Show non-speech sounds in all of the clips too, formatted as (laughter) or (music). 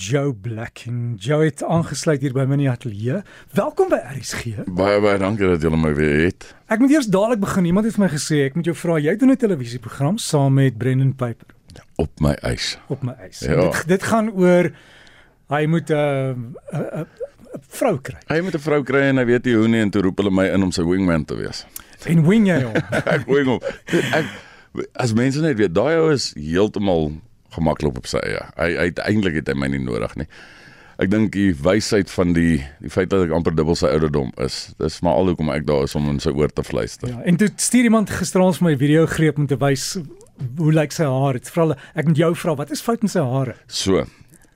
Joe Black en Joe het aangesluit hier by my in die ateljee. Welkom by RSG. Baie baie dankie dat julle my weer het. Ek moet eers dadelik begin. Iemand het vir my gesê ek moet jou vra, jy doen 'n televisieprogram saam met Brendan Piper Op my eis. op my eis. Ja. Dit dit gaan oor hy moet 'n 'n 'n 'n vrou kry. Hy moet 'n vrou kry en hy weet nie hoe nie en toe roep hulle my in om sy wingman te wees. En wing jy hom. (laughs) ek wing hom. Ek as mense net weet, daai ou is heeltemal gemaklik op sy eie. Hy hy eintlik het hy my nie nodig nie. Ek dink die wysheid van die die feit dat ek amper dubbel sy ouderdom is. Dis maar al hoekom ek daar is om in sy oor te fluister. Ja, en toe stuur iemand gisteraand vir my video greep om te wys hoe lyk sy hare. Dit vra ek moet jou vra, wat is fout met sy hare? So,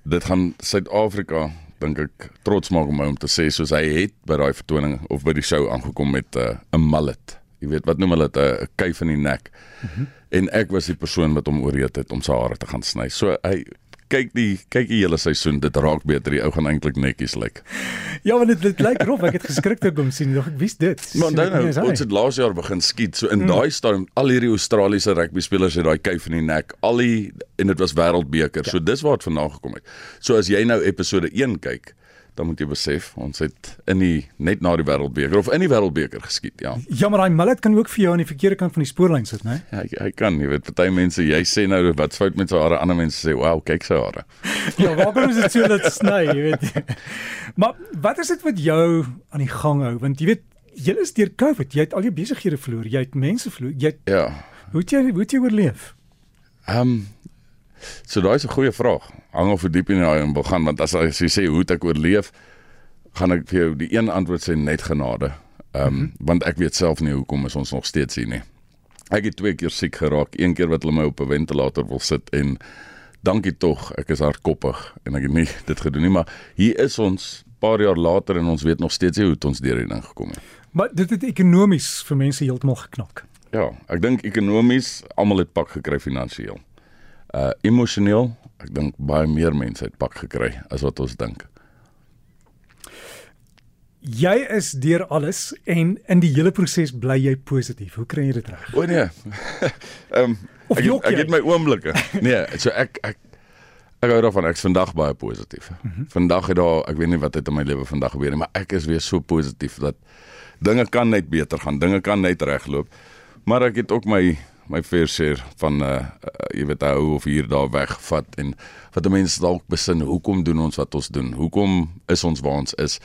dit gaan Suid-Afrika dink ek trots maak om my om te sê soos hy het by daai vertoning of by die show aangekom met 'n uh, 'n mullet. Jy weet wat noem hulle dit 'n 'n kuif in die nek. Mm -hmm. En ek was die persoon wat hom ooreed het om sy hare te gaan sny. So hy kyk die kyk die hele seisoen dit raak beter. Die ou gaan eintlik netjies lyk. Ja, want dit dit lyk rof. Ek het geskrik toe ek hom sien. Dog ek wie's dit? Maar dan nou, ons het laas jaar begin skiet. So in mm. daai stadium al hierdie Australiese rugby spelers het daai kuif in die nek. Al die en dit was wêreldbeker. Ja. So dis waar dit vandaan gekom het. So as jy nou episode 1 kyk, dan moet jy besef ons het in die net na die wêreldbeker of in die wêreldbeker geskiet, ja. Ja, maar daai mullet kan ook vir jou aan die verkeerde kant van die spoorlyn sit, né? Ja, hy, hy kan, jy weet, party mense, jy sê nou wat fout met sy hare, ander mense sê, "Wow, kyk sy hare." (laughs) Ja, waarom is dit so dat sny, jy weet? (laughs) Maar wat is dit wat jou aan die gang hou? Want jy weet, jy is deur COVID, jy het al jou besighede verloor, jy het mense verloor. Jy het, Ja. hoe het jy hoe het jy oorleef? Ehm um, so daai is 'n goeie vraag. Hang of hoe diep in daai wil gaan want as, as jy sê hoe het ek oorleef, gaan ek vir jou die een antwoord sê net genade. Ehm um, mm -hmm. want ek weet self nie hoekom is ons nog steeds hier nie. Ek het twee keer siek geraak, een keer wat hulle my op 'n ventilator wil sit en dankie tog, ek is hardkoppig en ek het nie (laughs) dit gedoen nie, maar hier is ons paar jaar later en ons weet nog steeds nie hoe het ons deur hierdie ding gekom het. Maar dit het ekonomies vir mense heeltemal geknak. Ja, ek dink ekonomies almal het pak gekry finansiëel. Uh emosioneel, ek dink baie meer mense het pak gekry as wat ons dink. Jy is deur alles en in die hele proses bly jy positief. Hoe kry jy dit reg? O nee. (laughs) Ehm um, ek, het- ek het my oomblikke. Nee, so ek ek ek hou daarvan ek's vandag baie positief. Mm -hmm. Vandag het daar ek weet nie wat het in my lewe vandag gebeur nie, maar ek is weer so positief dat dinge kan net beter gaan, dinge kan net regloop. Maar ek het ook my my fair share van uh, uh jy weet hou of hier daar wegvat en wat mense dalk besin hoekom doen ons wat ons doen? Hoekom is ons waar ons is?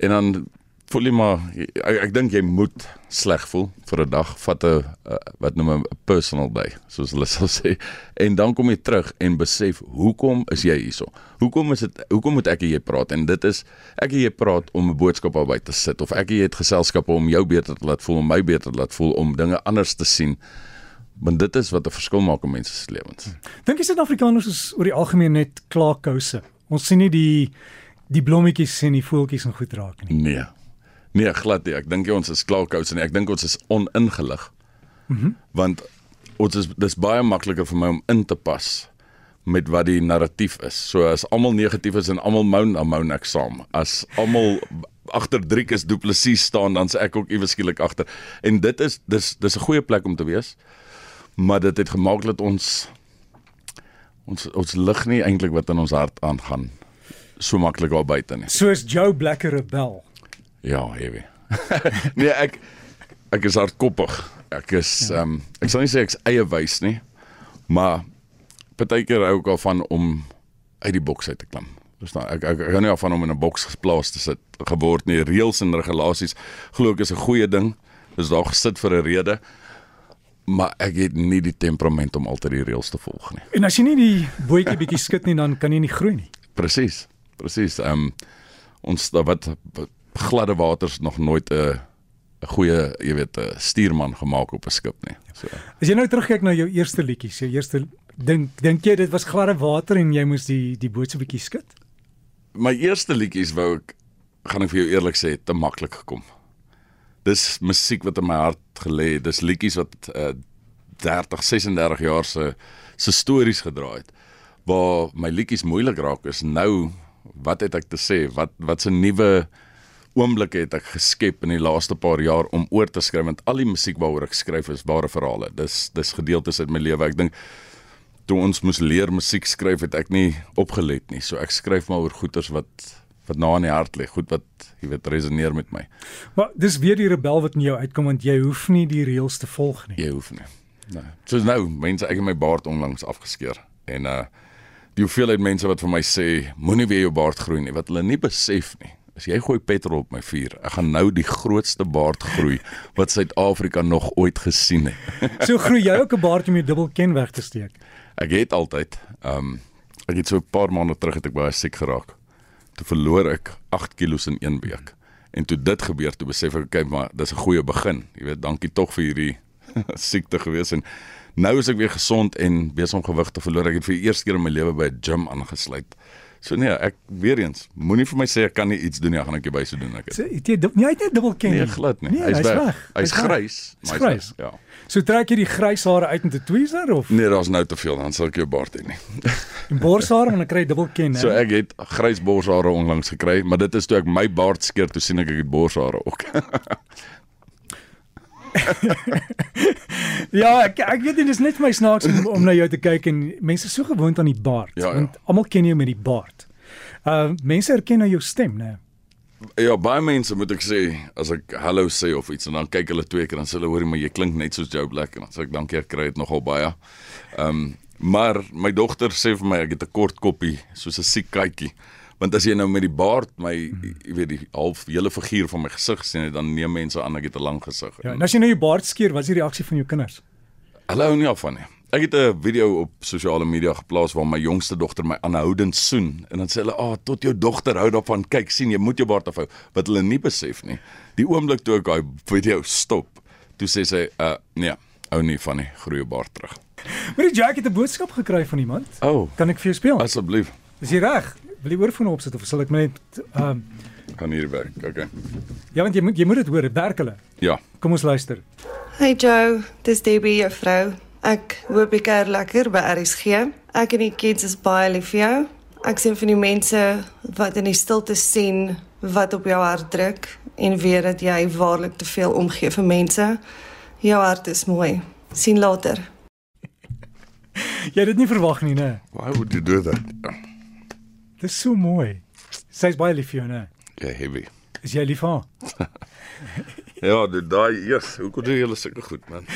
En dan voel jy maar ek, ek dink jy moet sleg voel vir 'n dag. Vat 'n uh, wat noem 'n personal day soos hulle (laughs) sal sê. En dan kom jy terug en besef hoekom is jy hierso? Hoekom is dit hoekom moet ek hier praat? En dit is ek hier praat om 'n boodskap albei te sit of ek hier het geselskappe om jou beter te laat voel om my beter te laat voel om dinge anders te sien want dit is wat 'n verskil maak in mense se lewens Dink jy Suid-Afrikaners is oor die algemeen net klaarkouse? Ons sien nie die die blommetjies en die voeltjies en goed raak nie. Nee. Nee, glad nie. Ek dink ons is klaarkous nie. Ek dink ons is oningelig. Mhm. Mm Want ons is dis baie makliker vir my om in te pas met wat die narratief is. So as almal negatief is en almal moan, dan moan ek saam. As almal agter Driekus Du Plessis staan, dan se ek ook iewes skielik agter. En dit is dis dis 'n goeie plek om te wees. Maar dit het gemaak dat ons ons ons lig nie eintlik wat in ons hart aangaan so maklik daar buite nie. Soos Joe Black 'n rebel. Ja, heavy. (laughs) nee, ek ek is hardkoppig. Ek is ehm um, ek sal nie sê ek's eie wys nie, maar partykeer hou ek al van om uit die boks uit te klim. Verstaan? Ek ek, ek hou nie af van om in 'n boks geplaas te sit geword nie. Reëls en regulasies glo ek is 'n goeie ding. Dis daar gesit vir 'n rede. Maar ek het nie die temperament om altyd die reëls te volg nie. En as jy nie die bootjie bietjie skud nie, dan kan jy nie groei nie. Presies. Presies. Ehm um, ons daar wat, wat gladde waters nog nooit 'n 'n goeie, jy weet, 'n stuurman gemaak op 'n skip nie. So As jy nou terugkyk na jou eerste liedjies, jou eerste dink dink jy dit was gladde water en jy moes die die boot so bietjie skud? my eerste liedjies wou ek gaan ek vir jou eerlik sê te maklik gekom. Dis musiek wat in my hart gelê het. Dis liedjies wat uh, 30, 36 jaar se se stories gedra het. Waar my liedjies moeilik raak is nou wat het ek te sê? Wat wat 'n nuwe oomblikke het ek geskep in die laaste paar jaar om oor te skryf want al die musiek waaroor ek skryf is ware verhale. Dis dis gedeeltes uit my lewe. Ek dink toe ons moes leer musiek skryf het ek nie opgelet nie. So ek skryf maar oor goeters wat wat na in die hart lê, goed wat jy weet resoneer met my. Maar dis weer die rebel wat in jou uitkom want jy hoef nie die reëls te volg nie. Jy hoef nie. Nee. Soos nou, mense ek het my baard onlangs afgeskeer en uh die hoeveelheid mense wat vir my sê moenie weer jou baard groei nie, wat hulle nie besef nie. As jy gooi petrol op my vuur, ek gaan nou die grootste baard groei wat Suid-Afrika nog ooit gesien het. (laughs) So groei jy ook 'n baard om jou dubbel ken weg te steek. Ek het altyd ehm um, ek het so 'n paar maande terug het ek baie siek geraak. Toe verloor ek 8 kg in een week. En toe dit gebeur, toe besef ek, okay, maar dis 'n goeie begin. Jy weet, dankie tog vir hierdie (laughs) siekte gewees en nou is ek weer gesond en besig om gewig te verloor. Ek het vir die eerste keer in my lewe by 'n gym aangesluit. So nee, ek weer eens, moenie vir my sê ek kan nie iets doen nie, gaan ek jou byse doen ek. So, het jy dub- nee, hy het net dubbel ken. Nee, glad nie. Nee, hy's weg. weg. Hy's grys, maar hy's grys. Ja. So trek jy die grys hare uit met 'n tweezer of Nee, daar's nou te veel, dan sal ek jou baard hê nie. die borshare en dan kry jy dubbel ken. So ek het grys borshare onlangs gekry, maar dit is toe ek my baard skeer, toe sien ek ek het borshare ook. (laughs) (laughs) Ja, ek ek weet nie dis net vir my snaaks om, om na jou te kyk en mense is so gewoond aan die baard Ja, ja. want almal ken jou met die baard. Uh mense herken nou jou stem, né? ja, baie mense moet ek sê as ek hallo sê of iets en dan kyk hulle twee keer dan sê hulle hoorie maar jy klink net soos Joe Black en dan sê ek dankie ek kry dit nogal baie. Ehm um, maar my dogter sê vir my ek het 'n kort koppie soos 'n siek katjie. Want as jy nou met die baard my jy weet die half hele figuur van my gesig sien dan neem mense aan ek het 'n lang gesig. Ja, en as jy nou jou baard skeer, wat is die reaksie van jou kinders? Hulle hou nie af van nie. Ek het 'n video op sosiale media geplaas waar my jongste dogter my aanhoudend soen en dan sê hulle, "Ag, oh, tot jou dogter hou daarvan. Kyk, sien jy moet jou baard afhou." Wat hulle nie besef nie. Die oomblik toe ek daai video stop, toe sê sy, "Uh, nee, hou nie van nie, groei jou baard terug." Maar die Jack het 'n boodskap gekry van iemand. Oh, Kan ek vir jou speel? asseblief. Is jy reg? Wil jy oorfoon opsit of sal ek net ehm um, Kan hier werk. Okay. ja, want jy moet jy moet dit hoor, dit werk hulle. Ja. Kom ons luister. Hey Joe, dis Debbie jou vrou. Ek hoop jy kuier lekker by RSG. Ek en die kids is baie lief vir jou. Ek sien van die mense wat in die stilte sien wat op jou hart druk en weet dat jy waarlik te veel omgee vir mense. Jou hart is mooi. Sien later. (laughs) Jy het dit nie verwag nie, né? Why would you do that? Dis so mooi. Sy's baie lief vir jou, né? Ja, heavy. Is jy lief vir haar? (laughs) Ja, dit daai, yes, hoe kon jy julle sulke goed, man?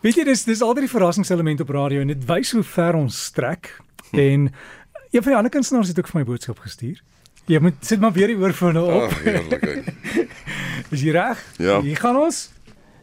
Weet jy dis dis altyd die verrassingselement op radio en dit wys hoe ver ons strek. En een van die ander kunstenaars het ook vir my boodskap gestuur. Jy moet sit maar weer die oorfone Ag, op. oh, heerlikheid. (laughs) Is jy reg? Ja. Hier gaan ons.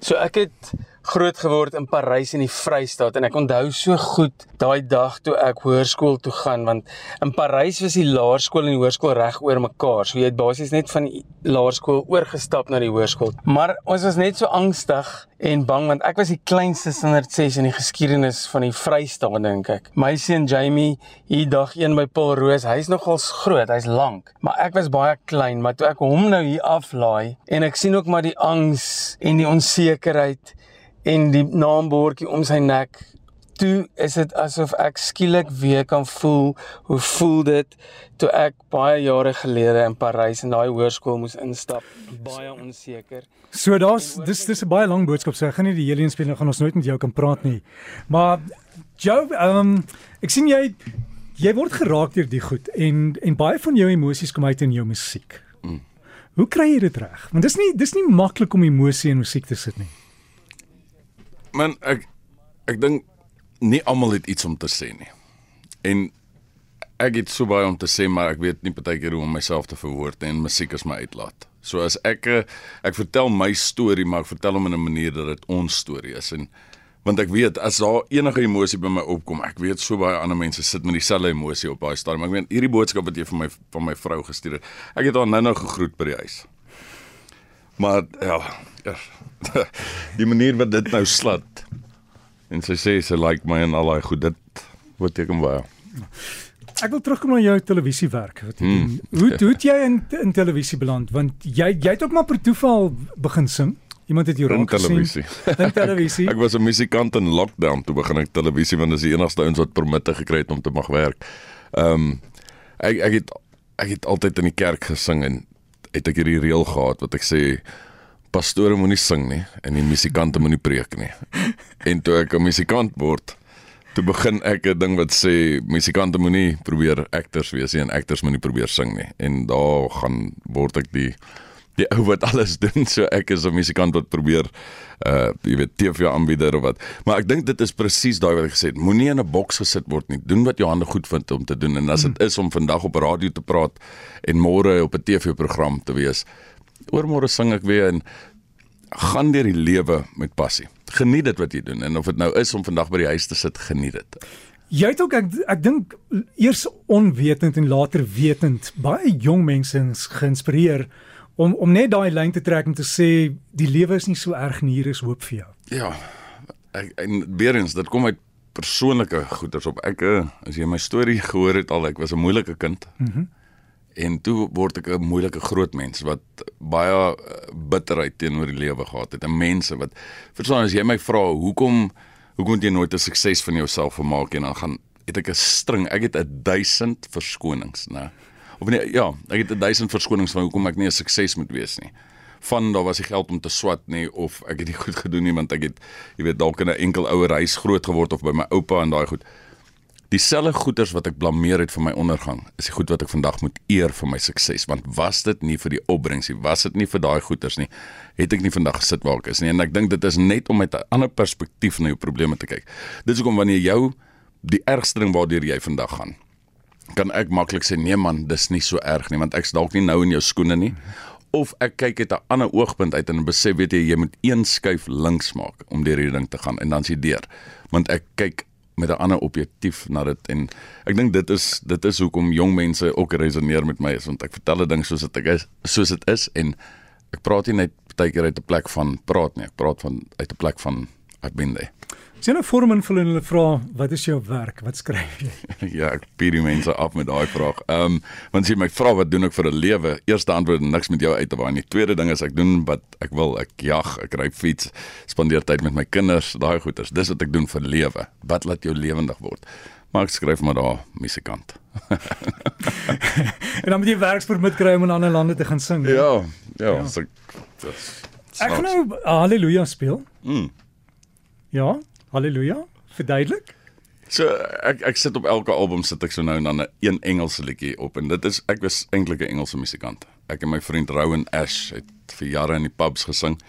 So ek het groot geword in Parys in die Vrystaat en ek onthou so goed daai dag toe ek hoërskool toe gaan want in Parys was die laerskool en die hoërskool reg oor mekaar. So jy het basies net van die laerskool oorgestap na die hoërskool. Maar ons was net so angstig en bang want ek was die kleinste standaard 6 in die geskiedenis van die Vrystaat dink ek. My seun Jamie hier dag 1 by Paul Roos, hy's nogals groot, hy's lank, maar ek was baie klein, maar toe ek hom nou hier aflaai en ek sien ook maar die angs en die onsekerheid en die naambordjie om sy nek. Toe is dit asof ek skielik weer kan voel hoe voel dit toe ek baie jare gelede in Parys in daai hoërskool moes instap, baie onseker. So daar's dis dis 'n baie lang boodskap. So ek gaan nie die hele een speel, nou gaan ons nooit met jou kan praat nie. Maar Joe, ehm um, ek sien jy jy word geraak deur die goed en en baie van jou emosies kom uit in jou musiek. Mm. Hoe kry jy dit reg? Want dis nie dis nie maklik om emosie in musiek te sit nie. Man, ek ek dink nie almal het iets om te sê nie. En ek het so baie om te sê, maar ek weet nie partykeer hoe om myself te verwoord en musiek is my uitlaat. So as ek eh, ek vertel my storie, maar ek vertel hom in 'n manier dat dit ons storie is en want ek weet as daar enige emosie by my opkom, ek weet so baie ander mense sit met dieselfde emosie op daai stadium. Ek weet hierdie boodskap wat jy vir my van my vrou gestuur het. Ek het haar nou-nou gegroet by die huis. Maar ja, ja (laughs) die manier wat dit nou slat En sy sê sy like my en al daai goed. Dit beteken baie. Ek wil terugkom na jou televisiewerk. Wat jy doen. Hoe hoe het jy in in televisie beland? Want jy jy het ook maar per toeval begin sing. Iemand het jou raak gesien. televisie. In televisie. (laughs) Ek was 'n musikant in lockdown toe begin ek televisie want dis die enigste ouens wat permitte gekry het om te mag werk. Ehm um, ek ek het ek het altyd in die kerk gesing en het ek hierdie reël gehad wat ek sê pastore moenie sing nie en die musikante moenie preek nie. En toe ek 'n musikant word, toe begin ek 'n ding wat sê musikante moenie probeer actors wees nie en actors moenie probeer sing nie. En daar gaan word ek die die ou wat alles (laughs) doen. So ek is 'n musikant wat probeer uh jy weet TV aanbieder of wat. Maar ek dink dit is presies daai wat ek gesê het. Moenie in 'n boks gesit word nie. Doen wat jou hande goed vind om te doen en as dit is om vandag op radio te praat en môre op 'n TV-program te wees. Oormôre sing ek weer en gaan deur die lewe met passie. Geniet dit wat jy doen en of dit nou is om vandag by die huis te sit, geniet dit. Jy het ook ek ek dink eers onwetend en later wetend baie jong mense geïnspireer om om net daai lyn te trek om te sê die lewe is nie so erg nie, hier is hoop vir jou. Ja. Ek en weer eens, dit kom uit persoonlike goeders op. Ek eh, as jy my storie gehoor het al, ek was 'n moeilike kind. Mhm. Mm en toe word ek 'n moeilike groot mens wat baie eh, bitterheid teenoor die lewe gehad het. 'n Mense wat verstaan as jy my vra hoekom hoekom het jy nooit 'n sukses van jouself gemaak en dan gaan het ek 'n string. Ek het 'n 1000 verskonings, né? Of nee, ja, ek het 'n 1000 verskonings van hoekom ek nie 'n sukses moet wees nie. Van daar was die geld om te swat nie of ek het nie goed gedoen nie want ek het jy weet dalk in 'n enkel ouer huis groot geword of by my oupa en daai goed. Dieselfde goeders wat ek blameer het vir my ondergang, is die goed wat ek vandag moet eer vir my sukses, want was dit nie vir die opbrengs nie, was dit nie vir daai goeders nie, het ek nie vandag gesit waar ek is nie. En ek dink dit is net om met 'n ander perspektief na jou probleme te kyk. Dit is hoekom wanneer jou die ergste ding waardeur jy vandag gaan, kan ek maklik sê nee man, dis nie so erg nie, want ek's dalk nie nou in jou skoene nie. Of ek kyk uit 'n ander oogpunt uit en besef weet jy jy moet een skuif links maak om deur hierdie ding te gaan en dan s'ie deur. Want ek kyk met 'n ander objektief na dit en ek dink dit is dit is hoekom jong mense ook resoneer met my is want ek vertel 'n ding soos dit is soos dit is en ek praat nie net baie keer uit 'n plek van praat nie ek praat van uit 'n plek van ek ben daar Sien 'n vorm invul en hulle vra wat is jou werk? Wat skryf jy? (laughs) ja, ek pier die mense af met daai vraag. Ehm, um, want as jy my vra wat doen ek vir 'n lewe? Eerste antwoord niks met jou uit te waai nie. Tweede ding is ek doen wat ek wil. Ek jag, ek ry fiets, spandeer tyd met my kinders, daai goeters. Dis wat ek doen vir lewe. Wat laat jou lewendig word? Maar ek skryf maar daar musikant. (laughs) en dan moet jy werkspermit kry om in ander lande te gaan sing. Ja, ja, ja. so dis Ek gaan nou Halleluja speel. Mm. Ja. Halleluja. Verduidelik. So ek ek sit op elke album sit ek so nou en dan 'n een Engelse liedjie op en dit is ek was eintlik 'n Engelse musikant. Ek en my vriend Rowan Ash het vir jare in die pubs gesing.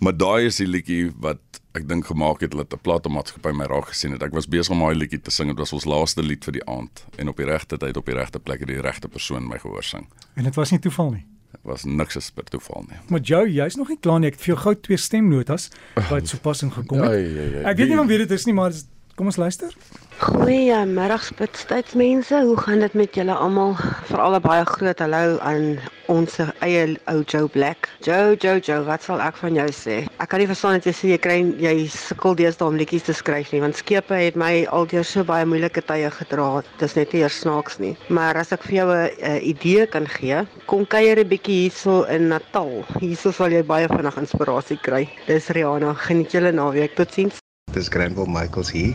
Maar daai is die liedjie wat ek dink gemaak het dat 'n platenmaatskappy my raak gesien het. Ek was besig om daai liedjie te sing. Dit was ons laaste lied vir die aand en op die regte tyd op die regte plek het die regte persoon my gehoor sing. En dit was nie toeval nie was niks as per toeval nie. Maar Joe, jy's nog nie klaar nie. Ek het vir jou gou twee stemnotas wat sopas ingekom het. Ek weet nie van wie dit is nie, maar kom ons luister. Goeiemiddag Spitstydsmense. Hoe gaan dit met julle almal? Veral 'n baie groot hallo aan ons eie ou Joe Black. Joe, Joe, Joe, wat sal ek van jou sê? Ek kan nie verstaan dat jy sê jy kry jy sukkel deesdae om liedjies te skryf nie, want skepe het my alteer so baie moeilike tye gedra. Dis net nie eers snaaks nie. Maar as ek vir jou 'n idee kan gee, kom kuier 'n bietjie hierso in Natal. Hierso sal jy baie vinnig inspirasie kry. Dis Rihanna. Geniet julle naweek. Totsiens. Dis Granville Michaels hier.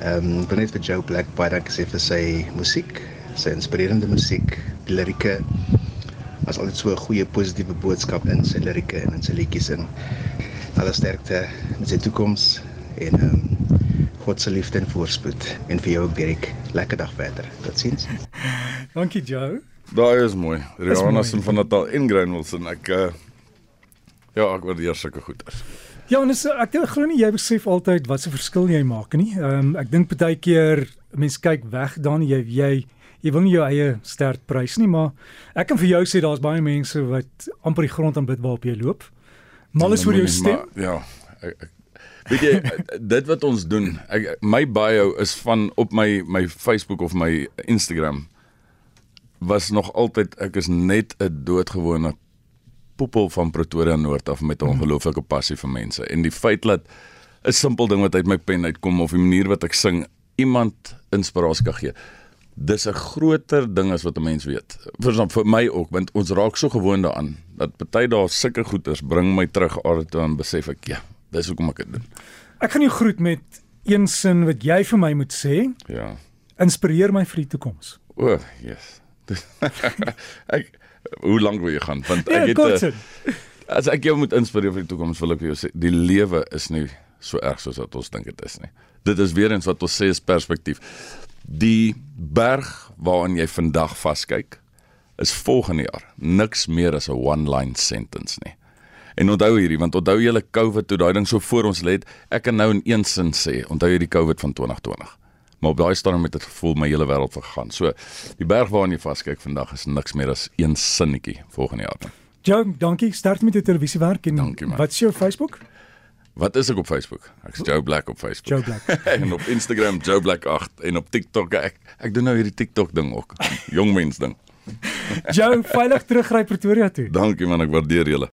Ehm um, ben net vir Joe Black baie dankie sê vir sy musiek, sy inspirerende musiek, die lirieke. Was altyd so 'n goeie positiewe boodskap in sy lirieke en in sy liedjies en alle sterkte met sy toekoms en ehm um, God se liefde en voorspoed en vir jou Derek, lekker dag verder. Totsiens. (laughs) dankie Joe. Daai is mooi. Rihanna se van Natal in Granville en ek uh, ja, ek waardeer sulke goeders. Ja, en is, ek dink glo nie jy besef altyd wat se verskil jy maak nie. Ehm um, ek dink baie keer mense kyk weg dan jy jy jy wil nie jou eie sterk prys nie, maar ek kan vir jou sê daar's baie mense wat amper die grond aanbid waarop jy loop. Mal is vir jou stem. Maar, ja. Ek, ek, weet jy (laughs) dit wat ons doen, ek, my bio is van op my my Facebook of my Instagram was nog altyd ek is net 'n doodgewone poepel van Pretoria Noord af met 'n mhm. ongelooflike passie vir mense en die feit dat 'n simpel ding wat uit my pen uitkom of die manier wat ek sing iemand inspirasie kan gee. Dis 'n groter ding as wat 'n mens weet. Vir vir my ook want ons raak so gewoond daaraan dat party daar sulke goeters bring my terug aarde toe en besef ek ja, dis hoekom ek dit doen. Ek gaan jou groet met een sin wat jy vir my moet sê. Ja. Inspireer my vir die toekoms. O, oh, yes. (laughs) ek hoe lank wil jy gaan? Want ja, ek het uh, as ek jou moet inspireer vir die toekoms, wil ek vir jou sê die lewe is nie so erg soos wat ons dink dit is nie. Dit is weer eens wat ons sê is perspektief. Die berg waaraan jy vandag vaskyk is volgende jaar niks meer as 'n one line sentence nie. En onthou hierdie want onthou julle COVID toe daai ding so voor ons lê, ek kan nou in een sin sê, onthou jy die COVID van 2020. Maar op daai stadium het dit gevoel my hele wêreld vergaan. So die berg waaraan jy vaskyk vandag is niks meer as een sinnetjie volgende jaar. Joe, dankie. Sterkte met jou televisiewerk en Dankie, man. wat is jou Facebook? Wat is ek op Facebook? Ek's Joe Black op Facebook. Joe Black. (laughs) en op Instagram Joe Black 8 en op TikTok ek ek doen nou hierdie TikTok ding ook. Jong mens ding. Joe, veilig terugry Pretoria toe. Dankie man, ek waardeer julle.